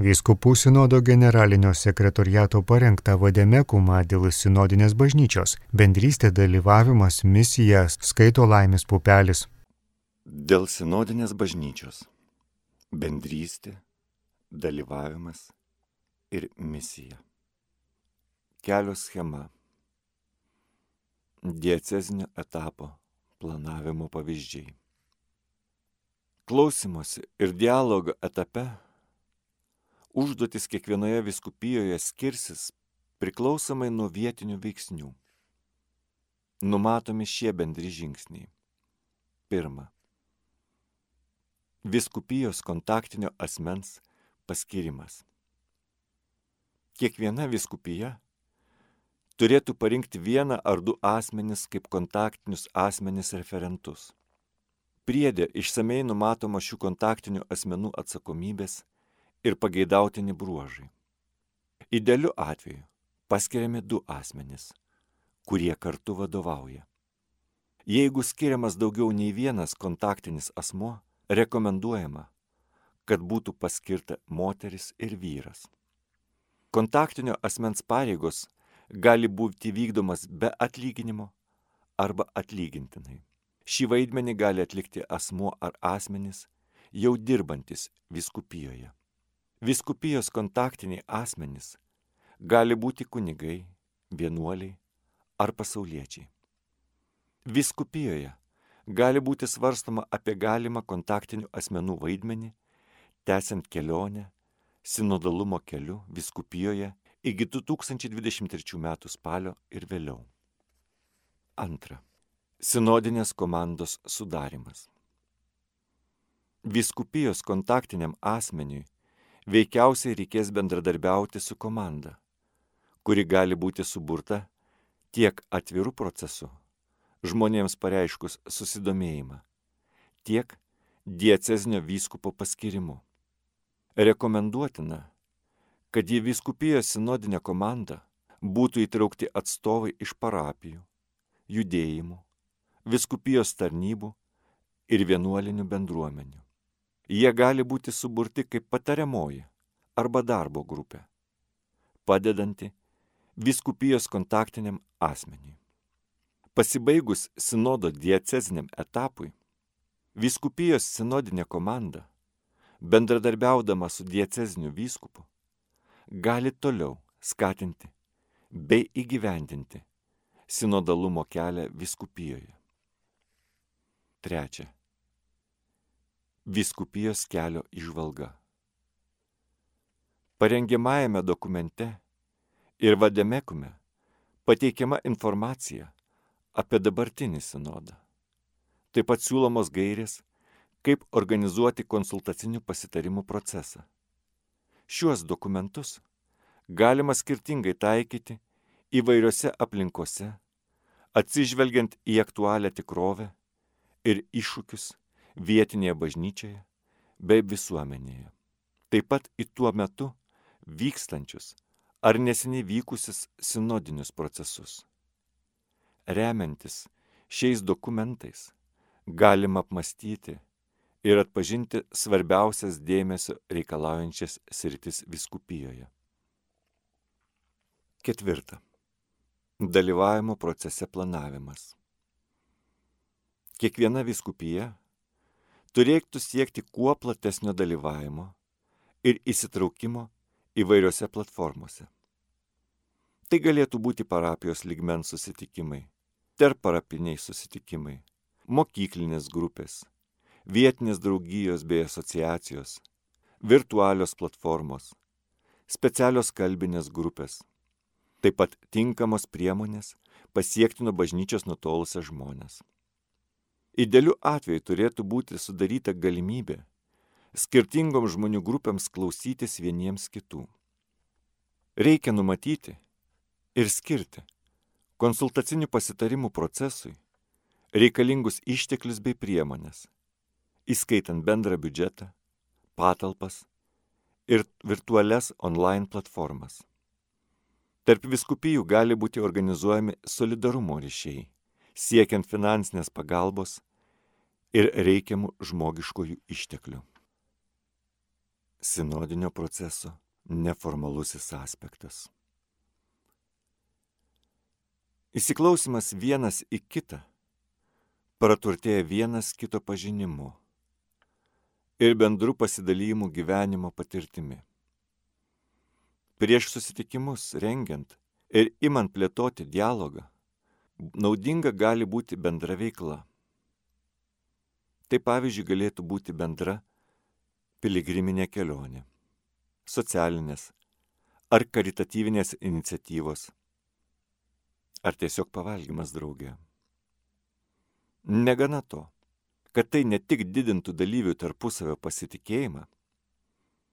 Vyskupų sinodo generalinio sekretoriato parengta vademekuma dėl sinodinės bažnyčios. Bendrystė dalyvavimas misija skaito laimės pupelis. Dėl sinodinės bažnyčios. Bendrystė, dalyvavimas ir misija. Kelio schema. Diecezinio etapo planavimo pavyzdžiai. Klausimosi ir dialogo etape užduotis kiekvienoje viskupijoje skirsis priklausomai nuo vietinių veiksnių. Numatomi šie bendri žingsniai. Pirma. Viskupijos kontaktinio asmens paskirimas. Kiekviena viskupija turėtų parinkti vieną ar du asmenis kaip kontaktinius asmenis referentus. Priedė išsamei numatoma šių kontaktinių asmenų atsakomybės ir pageidautini bruožai. Idealiu atveju paskiriami du asmenys, kurie kartu vadovauja. Jeigu skiriamas daugiau nei vienas kontaktinis asmo, rekomenduojama, kad būtų paskirta moteris ir vyras. Kontaktinio asmens pareigos gali būti vykdomas be atlyginimo arba atlygintinai. Šį vaidmenį gali atlikti asmuo ar asmenys jau dirbantis viskupijoje. Viskupijos kontaktiniai asmenys gali būti kunigai, vienuoliai ar pasauliečiai. Viskupijoje gali būti svarstama apie galimą kontaktinių asmenų vaidmenį, tęsiant kelionę sinodalumo keliu viskupijoje iki 2023 m. spalio ir vėliau. Antra. Sinodinės komandos sudarimas. Viskupijos kontaktiniam asmeniui veikiausiai reikės bendradarbiauti su komanda, kuri gali būti suburta tiek atvirų procesų, žmonėms pareiškus susidomėjimą, tiek diecezinio vyskupo paskirimu. Rekomenduotina, kad į vyskupijos sinodinę komandą būtų įtraukti atstovai iš parapijų, judėjimų, viskupijos tarnybų ir vienuolinių bendruomenių. Jie gali būti suburti kaip patariamoji arba darbo grupė, padedanti viskupijos kontaktiniam asmeniui. Pasibaigus sinodo dieceziniam etapui, viskupijos sinodinė komanda, bendradarbiaudama su dieceziniu vyskupu, gali toliau skatinti bei įgyvendinti sinodalumo kelią viskupijoje. Trečia Viskupijos kelio išvalga. Parengiamajame dokumente ir vademekume pateikiama informacija apie dabartinį sinodą. Taip pat siūlomos gairės, kaip organizuoti konsultacinių pasitarimų procesą. Šiuos dokumentus galima skirtingai taikyti įvairiose aplinkose, atsižvelgiant į aktualią tikrovę ir iššūkius vietinėje bažnyčioje bei visuomenėje. Taip pat į tuo metu vykstančius ar neseniai vykusius sinodinius procesus. Remiantis šiais dokumentais galima apmastyti ir atpažinti svarbiausias dėmesio reikalaujančias sritis viskupijoje. Ketvirta. Dalyvavimo procese planavimas. Kiekviena viskupija turėtų siekti kuo platesnio dalyvavimo ir įsitraukimo įvairiose platformose. Tai galėtų būti parapijos ligmens susitikimai, terparapiniai susitikimai, mokyklinės grupės, vietinės draugijos bei asociacijos, virtualios platformos, specialios kalbinės grupės, taip pat tinkamos priemonės pasiekti nuo bažnyčios nutolusią žmonės. Idealiu atveju turėtų būti sudaryta galimybė skirtingom žmonių grupėms klausytis vieniems kitų. Reikia numatyti ir skirti konsultacinių pasitarimų procesui reikalingus išteklius bei priemonės, įskaitant bendrą biudžetą, patalpas ir virtualias online platformas. Tarp viskupijų gali būti organizuojami solidarumo ryšiai siekiant finansinės pagalbos ir reikiamų žmogiškojų išteklių. sinodinio proceso neformalusis aspektas. Įsiklausimas vienas į kitą praturtėja vienas kito pažinimu ir bendrų pasidalymų gyvenimo patirtimi. Prieš susitikimus rengiant ir imant plėtoti dialogą, naudinga gali būti bendra veikla. Tai pavyzdžiui galėtų būti bendra piligriminė kelionė, socialinės ar karitatyvinės iniciatyvos ar tiesiog pavalgymas draugė. Negana to, kad tai ne tik didintų dalyvių tarpusavio pasitikėjimą,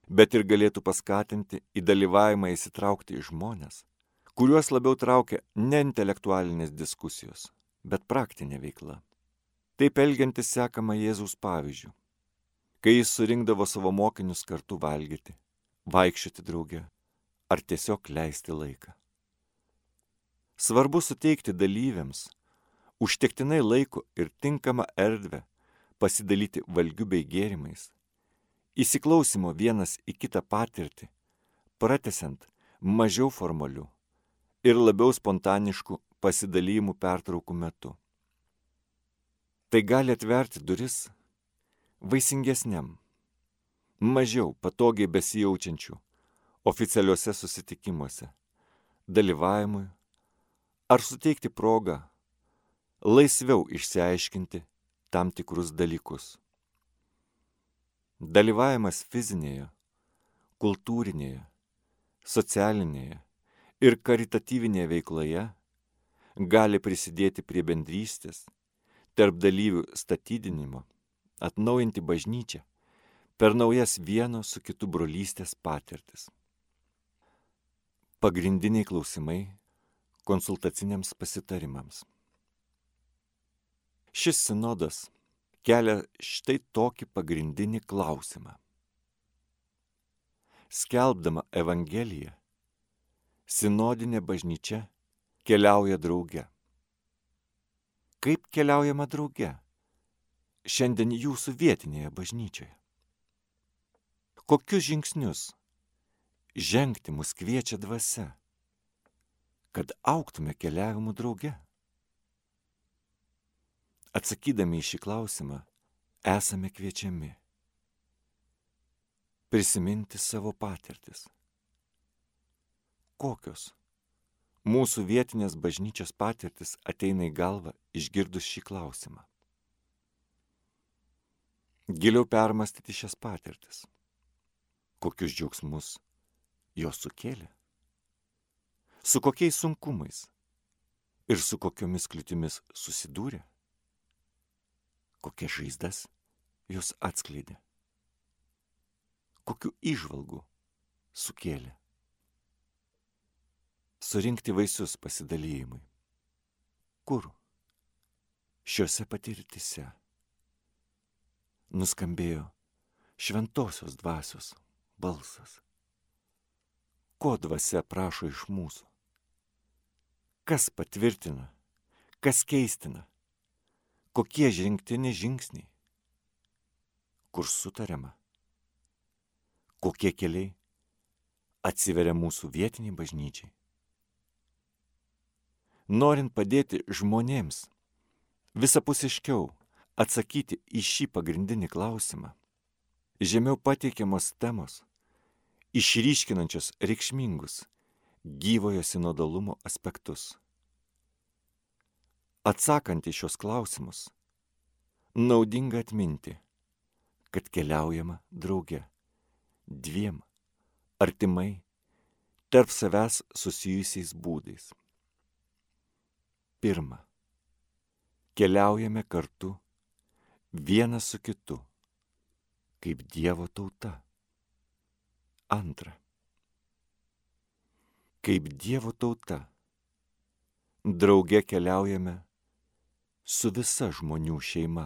bet ir galėtų paskatinti į dalyvavimą įsitraukti į žmonės, kuriuos labiau traukia ne intelektualinės diskusijos, bet praktinė veikla. Taip elgiantis sekama Jėzaus pavyzdžių, kai jis surinkdavo savo mokinius kartu valgyti, vaikščioti drauge ar tiesiog leisti laiką. Svarbu suteikti dalyviams užtektinai laiko ir tinkamą erdvę pasidalyti valgių bei gėrimais, įsiklausimo vienas į kitą patirtį, pratesiant mažiau formalių ir labiau spontaniškų pasidalymų pertraukų metu. Tai gali atverti duris vaisingesniam, mažiau patogiai besijaučiančių oficialiuose susitikimuose, dalyvavimui ar suteikti progą laisviau išsiaiškinti tam tikrus dalykus. Dalyvavimas fizinėje, kultūrinėje, socialinėje ir karitatyvinėje veikloje gali prisidėti prie bendrystės, tarp dalyvių statydinimo, atnaujinti bažnyčią per naujas vieno su kitu brolystės patirtis. Pagrindiniai klausimai konsultaciniams pasitarimams. Šis sinodas kelia štai tokį pagrindinį klausimą. Skelbdama Evangeliją, sinodinė bažnyčia keliauja drauge. Kaip keliaujama drauge? Šiandien jūsų vietinėje bažnyčioje. Kokius žingsnius žengti mus kviečia dvasia, kad auktume keliavimu drauge? Atsakydami į šį klausimą, esame kviečiami prisiminti savo patirtis. Kokios mūsų vietinės bažnyčios patirtis ateina į galvą išgirdus šį klausimą. Giliau permastyti šias patirtis. Kokius džiaugsmus jos sukėlė. Su kokiais sunkumais ir su kokiomis kliūtimis susidūrė kokias žaizdas jūs atskleidė, kokiu išvalgu sukėlė. Surinkti vaisius pasidalymui. Kur? Šiuose patirtise nuskambėjo šventosios dvasios balsas. Ko dvasia prašo iš mūsų? Kas patvirtina, kas keistina, kokie žengtini žingsniai, kur sutariama, kokie keliai atsiveria mūsų vietiniai bažnyčiai. Norint padėti žmonėms visapusiškiau atsakyti į šį pagrindinį klausimą, žemiau pateikiamos temos, išryškinančios reikšmingus gyvojo sinodalumo aspektus Atsakant į šios klausimus, naudinga atminti, kad keliaujama drauge dviem artimai tarp savęs susijusiais būdais. Pirma, keliaujame kartu vienas su kitu, kaip Dievo tauta. Antra, kaip Dievo tauta, drauge keliaujame su visa žmonių šeima.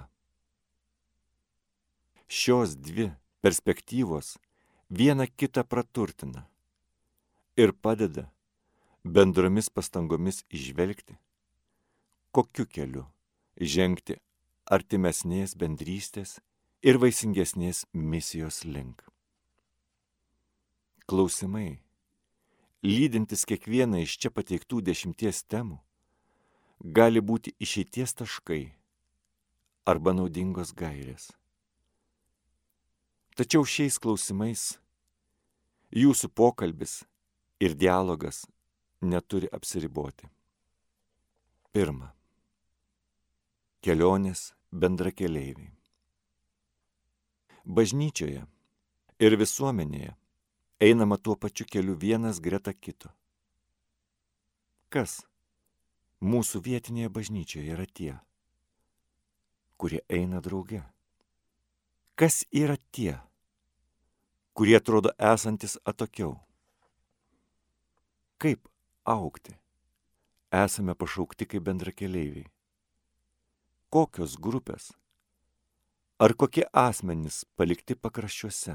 Šios dvi perspektyvos viena kitą praturtina ir padeda bendromis pastangomis išvelgti, kokiu keliu žengti artimesnės bendrystės ir vaisingesnės misijos link. klausimai, lydintis kiekvieną iš čia pateiktų dešimties temų, gali būti išeities taškai arba naudingos gairės. Tačiau šiais klausimais jūsų pokalbis ir dialogas neturi apsiriboti. Pirma. Kelionės bendrakeleiviai. Bažnyčioje ir visuomenėje einama tuo pačiu keliu vienas greta kito. Kas mūsų vietinėje bažnyčioje yra tie, kurie eina drauge? Kas yra tie, kurie atrodo esantis atokiau? Kaip aukti? Esame pašaukti kaip bendrakeleiviai. Kokios grupės ar kokie asmenys palikti pakraščiuose?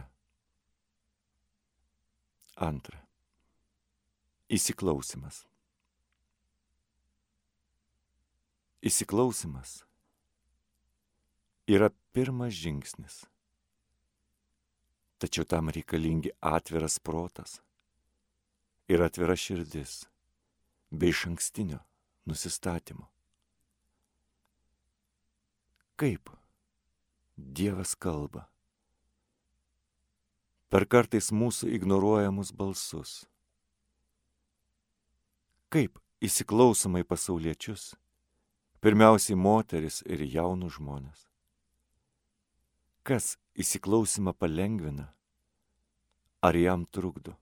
Antra. Įsiklausimas. Įsiklausimas yra pirmas žingsnis. Tačiau tam reikalingi atviras protas ir atvira širdis bei iš ankstinio nusistatymo. Kaip Dievas kalba? per kartais mūsų ignoruojamus balsus. Kaip įsiklausomai pasauliečius, pirmiausiai moteris ir jaunus žmonės. Kas įsiklausimą palengvina, ar jam trukdo?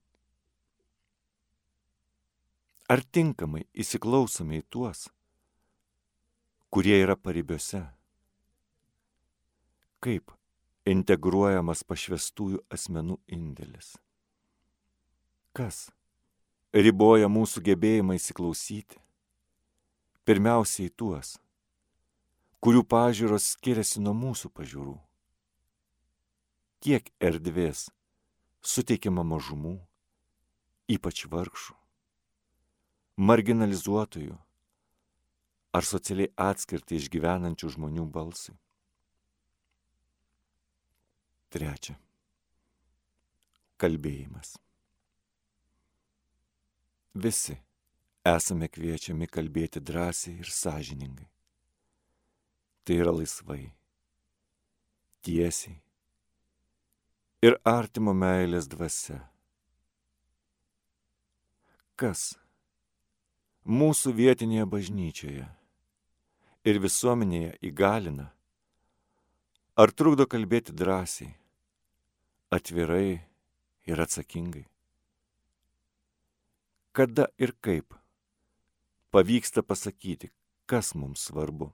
Ar tinkamai įsiklausome į tuos, kurie yra paribiuose? Kaip integruojamas pašvestųjų asmenų indėlis. Kas riboja mūsų gebėjimą įsiklausyti? Pirmiausiai tuos, kurių pažiūros skiriasi nuo mūsų pažiūrų. Kiek erdvės suteikiama mažumų, ypač vargšų, marginalizuotojų ar socialiai atskirti išgyvenančių žmonių balsui. Trečia. Kalbėjimas. Visi esame kviečiami kalbėti drąsiai ir sąžiningai. Tai yra laisvai, tiesiai ir artimo meilės dvasia. Kas mūsų vietinėje bažnyčioje ir visuomenėje įgalina Ar trukdo kalbėti drąsiai, atvirai ir atsakingai? Kada ir kaip pavyksta pasakyti, kas mums svarbu?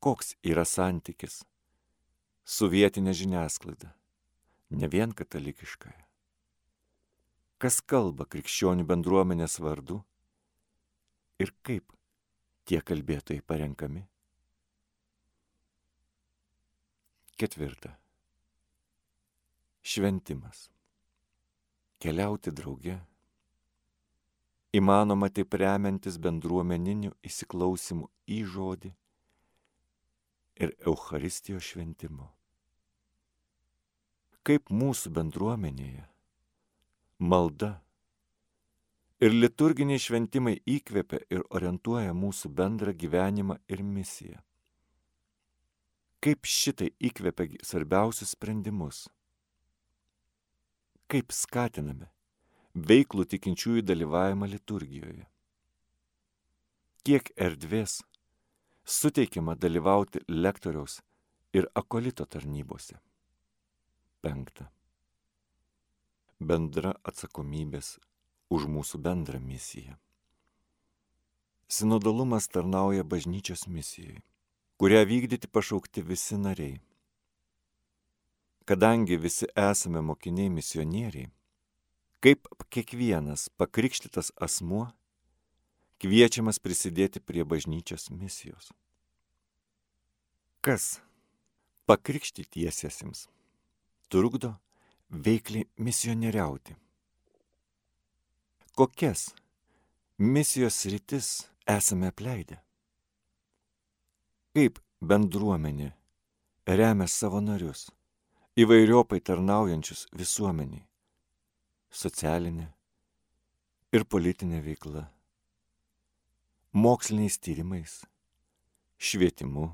Koks yra santykis su vietinė žiniasklaida, ne vien katalikiškąją? Kas kalba krikščionių bendruomenės vardu ir kaip tie kalbėtojai parenkami? Ketvirta. Šventimas. Keliauti drauge. Įmanoma taip remiantis bendruomeniniu įsiklausimu į žodį ir Euharistijos šventimu. Kaip mūsų bendruomenėje malda ir liturginiai šventimai įkvepia ir orientuoja mūsų bendrą gyvenimą ir misiją kaip šitai įkvepia svarbiausius sprendimus. Kaip skatiname veiklų tikinčiųjų dalyvavimą liturgijoje. Kiek erdvės suteikiama dalyvauti lektoriaus ir akolito tarnybose. Penkta. Bendra atsakomybės už mūsų bendrą misiją. Sinodalumas tarnauja bažnyčios misijai kurią vykdyti pašaukti visi nariai. Kadangi visi esame mokiniai misionieriai, kaip kiekvienas pakrikštytas asmuo kviečiamas prisidėti prie bažnyčios misijos. Kas pakrikštytiesiems trukdo veikliai misionieriauti? Kokias misijos rytis esame apleidę? Kaip bendruomenė remia savo narius, įvairiopai tarnaujančius visuomeniai - socialinė ir politinė veikla, moksliniais tyrimais, švietimu,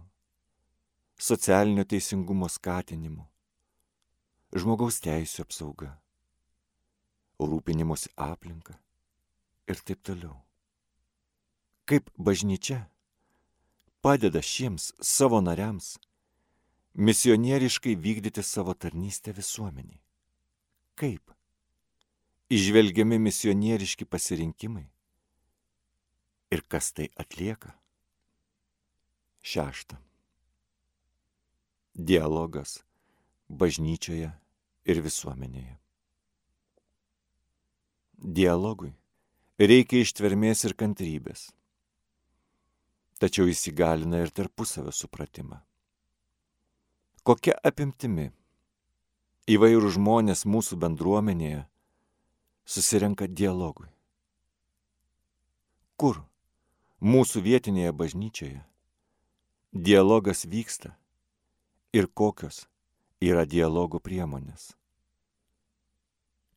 socialinio teisingumo skatinimu, žmogaus teisų apsauga, rūpinimuose aplinka ir taip toliau. Kaip bažnyčia padeda šiems savo nariams misionieriškai vykdyti savo tarnystę visuomeniai. Kaip? Išvelgiami misionieriški pasirinkimai. Ir kas tai atlieka? Šešta. Dialogas bažnyčioje ir visuomenėje. Dialogui reikia ištvermės ir kantrybės. Tačiau jis įgalina ir tarpusavio supratimą. Kokia apimtimi? Įvairių žmonės mūsų bendruomenėje susirenka dialogui. Kur? Mūsų vietinėje bažnyčioje. Dialogas vyksta. Ir kokios yra dialogo priemonės.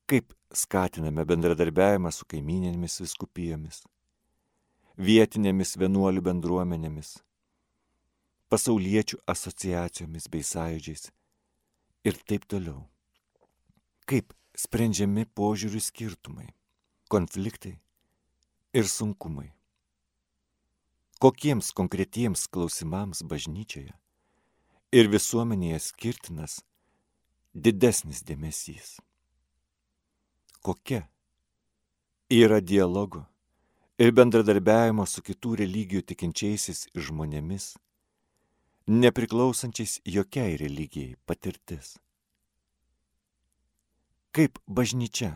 Kaip skatiname bendradarbiavimą su kaiminėmis viskupijomis, vietinėmis vienuolių bendruomenėmis pasauliečių asociacijomis bei sąjūdžiais ir taip toliau. Kaip sprendžiami požiūrių skirtumai, konfliktai ir sunkumai. Kokiems konkretiems klausimams bažnyčioje ir visuomenėje skirtinas didesnis dėmesys. Kokia yra dialogo ir bendradarbiavimo su kitų religijų tikinčiaisiais žmonėmis nepriklausančiais jokiai religijai patirtis. Kaip bažnyčia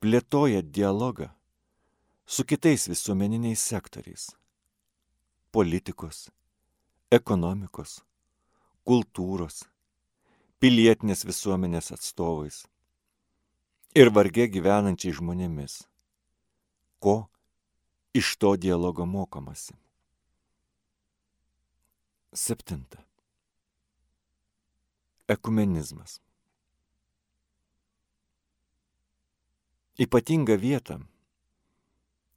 plėtoja dialogą su kitais visuomeniniais sektoriais - politikos, ekonomikos, kultūros, pilietinės visuomenės atstovais ir vargė gyvenančiai žmonėmis. Ko iš to dialogo mokomasi? Septinta. Ekumenizmas. Ypatinga vieta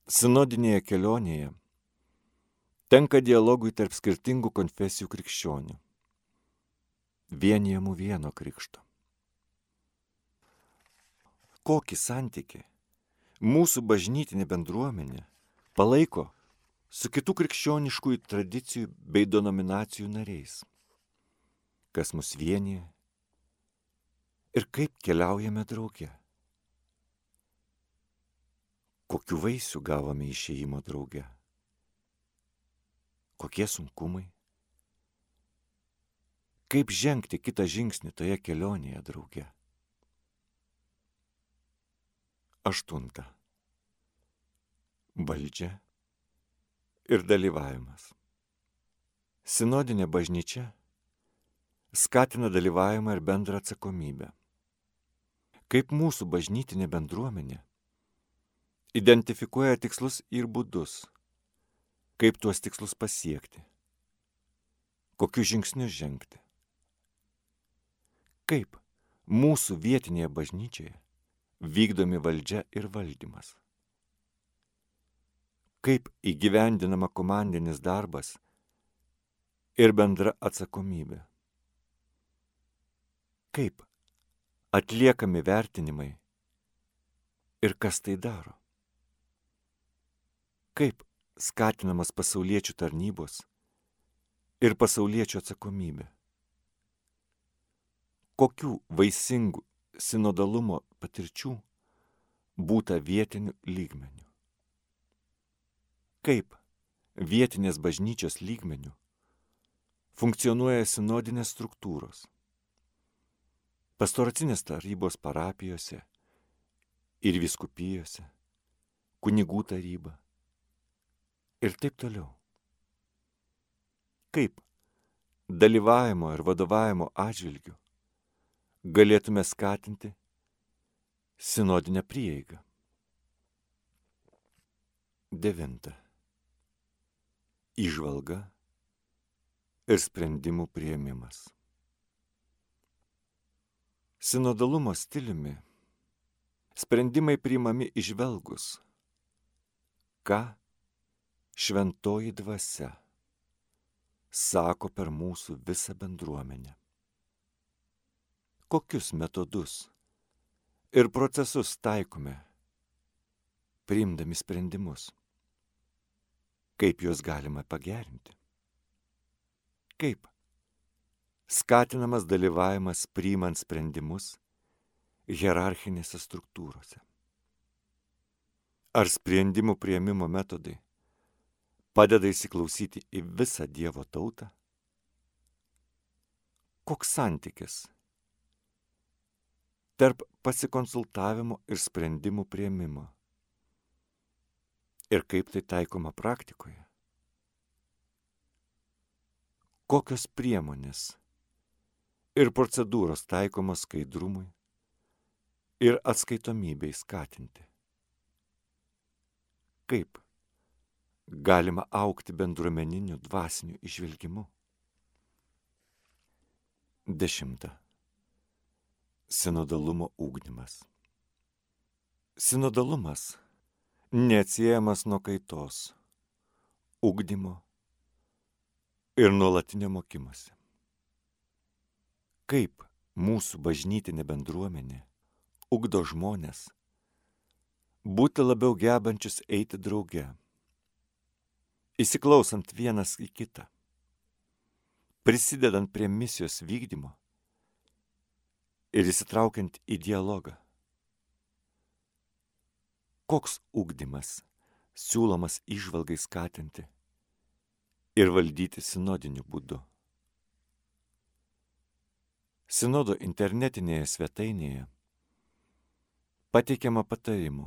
sinodinėje kelionėje tenka dialogui tarp skirtingų konfesijų krikščionių, vienijamų vieno krikšto. Kokį santyki mūsų bažnytinė bendruomenė palaiko su kitų krikščioniškųjų tradicijų bei denominacijų nariais. Kas mus vienyje ir kaip keliaujame drauge. Kokiu vaisiu gavome išėjimo drauge. Kokie sunkumai. Kaip žengti kitą žingsnį toje kelionėje drauge. Aštunta. Valdžia ir dalyvavimas. Sinodinė bažnyčia skatina dalyvavimą ir bendrą atsakomybę. Kaip mūsų bažnytinė bendruomenė identifikuoja tikslus ir būdus, kaip tuos tikslus pasiekti, kokius žingsnius žengti. Kaip mūsų vietinėje bažnyčioje vykdomi valdžia ir valdymas kaip įgyvendinama komandinis darbas ir bendra atsakomybė. Kaip atliekami vertinimai ir kas tai daro. Kaip skatinamas pasauliečių tarnybos ir pasauliečių atsakomybė. Kokių vaisingų sinodalumo patirčių būta vietiniu lygmeniu kaip vietinės bažnyčios lygmenių funkcionuoja sinodinės struktūros. Pastoracinės tarybos parapijose ir viskupijose, kunigų taryba ir taip toliau. Kaip dalyvavimo ir vadovavimo atžvilgių galėtume skatinti sinodinę prieigą. Devinta išvalga ir sprendimų prieimimas. Sinodalumo stiliumi sprendimai priimami išvelgus, ką šventoji dvasia sako per mūsų visą bendruomenę. Kokius metodus ir procesus taikome, priimdami sprendimus. Kaip juos galima pagerinti? Kaip? Skatinamas dalyvavimas priimant sprendimus hierarchinėse struktūrose. Ar sprendimų prieimimo metodai padeda įsiklausyti į visą Dievo tautą? Koks santykis tarp pasikonsultavimo ir sprendimų prieimimo? Ir kaip tai taikoma praktikoje? Kokios priemonės ir procedūros taikomos skaidrumui ir atskaitomybei skatinti. Kaip galima aukti bendruomeniniu dvasiniu išvilgimu? Dešimta. Sinodalumo ūkdymas. Sinodalumas neatsiejamas nuo kaitos, ūkdymo ir nuolatinio mokymosi. Kaip mūsų bažnytinė bendruomenė ugdo žmonės būti labiau gebančius eiti drauge, įsiklausant vienas į kitą, prisidedant prie misijos vykdymo ir įsitraukiant į dialogą. Koks ugdymas siūlomas išvalgai skatinti ir valdyti sinodiniu būdu. Sinodo internetinėje svetainėje pateikiama patarimų,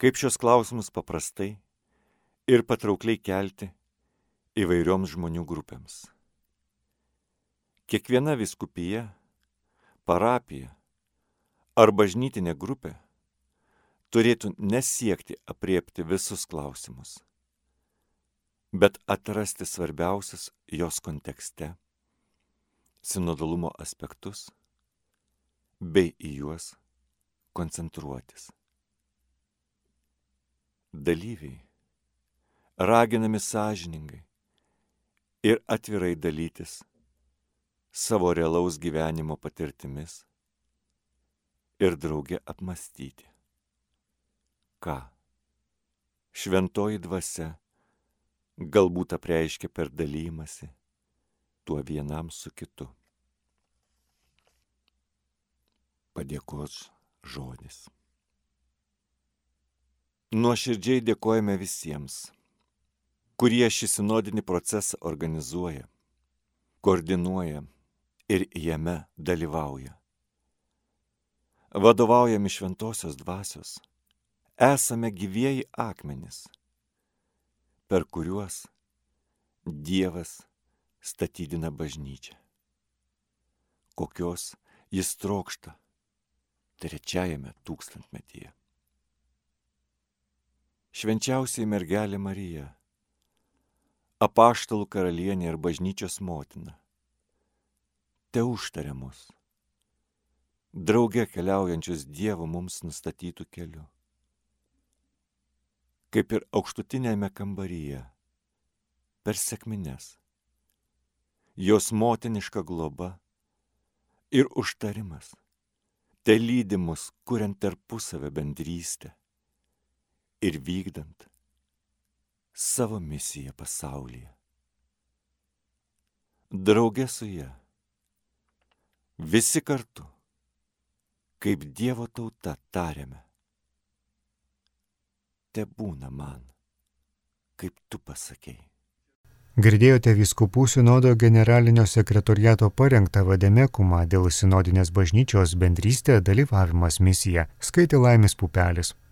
kaip šios klausimus paprastai ir patraukliai kelti įvairioms žmonių grupėms. Kiekviena viskupija, parapija ar bažnytinė grupė turėtų nesiekti apriepti visus klausimus, bet atrasti svarbiausius jos kontekste sinodalumo aspektus bei į juos koncentruotis. Dalyviai raginami sąžiningai ir atvirai dalytis savo realaus gyvenimo patirtimis ir drauge apmastyti, ką šventoji dvasia galbūt apreiškia per dalymasi tuo vienam su kitu. Padėkos žodis. Nuoširdžiai dėkojame visiems, kurie šį sinodinį procesą organizuoja, koordinuoja ir jame dalyvauja. Vadovaujami šventosios dvasios, esame gyvieji akmenys, per kuriuos Dievas statydina bažnyčią. Kokios jis trokšta trečiajame tūkstantmetyje. Švenčiausiai mergelė Marija, apaštalų karalienė ir bažnyčios motina, te užtaria mus, drauge keliaujančius Dievo mums nustatytų keliu. Kaip ir aukštutinėme kambaryje, per sėkmines, jos motiniška globa ir užtarimas te lydi mus, kuriant tarpusavę bendrystę ir vykdant savo misiją pasaulyje. Drauge su ją, visi kartu, kaip Dievo tauta tariame, te būna man, kaip tu pasakėjai. Girdėjote Vyskupų sinodo generalinio sekretoriato parengtą vademekumą dėl sinodinės bažnyčios bendrystė dalyvavimas misija, skaitė Laimis Pupelis.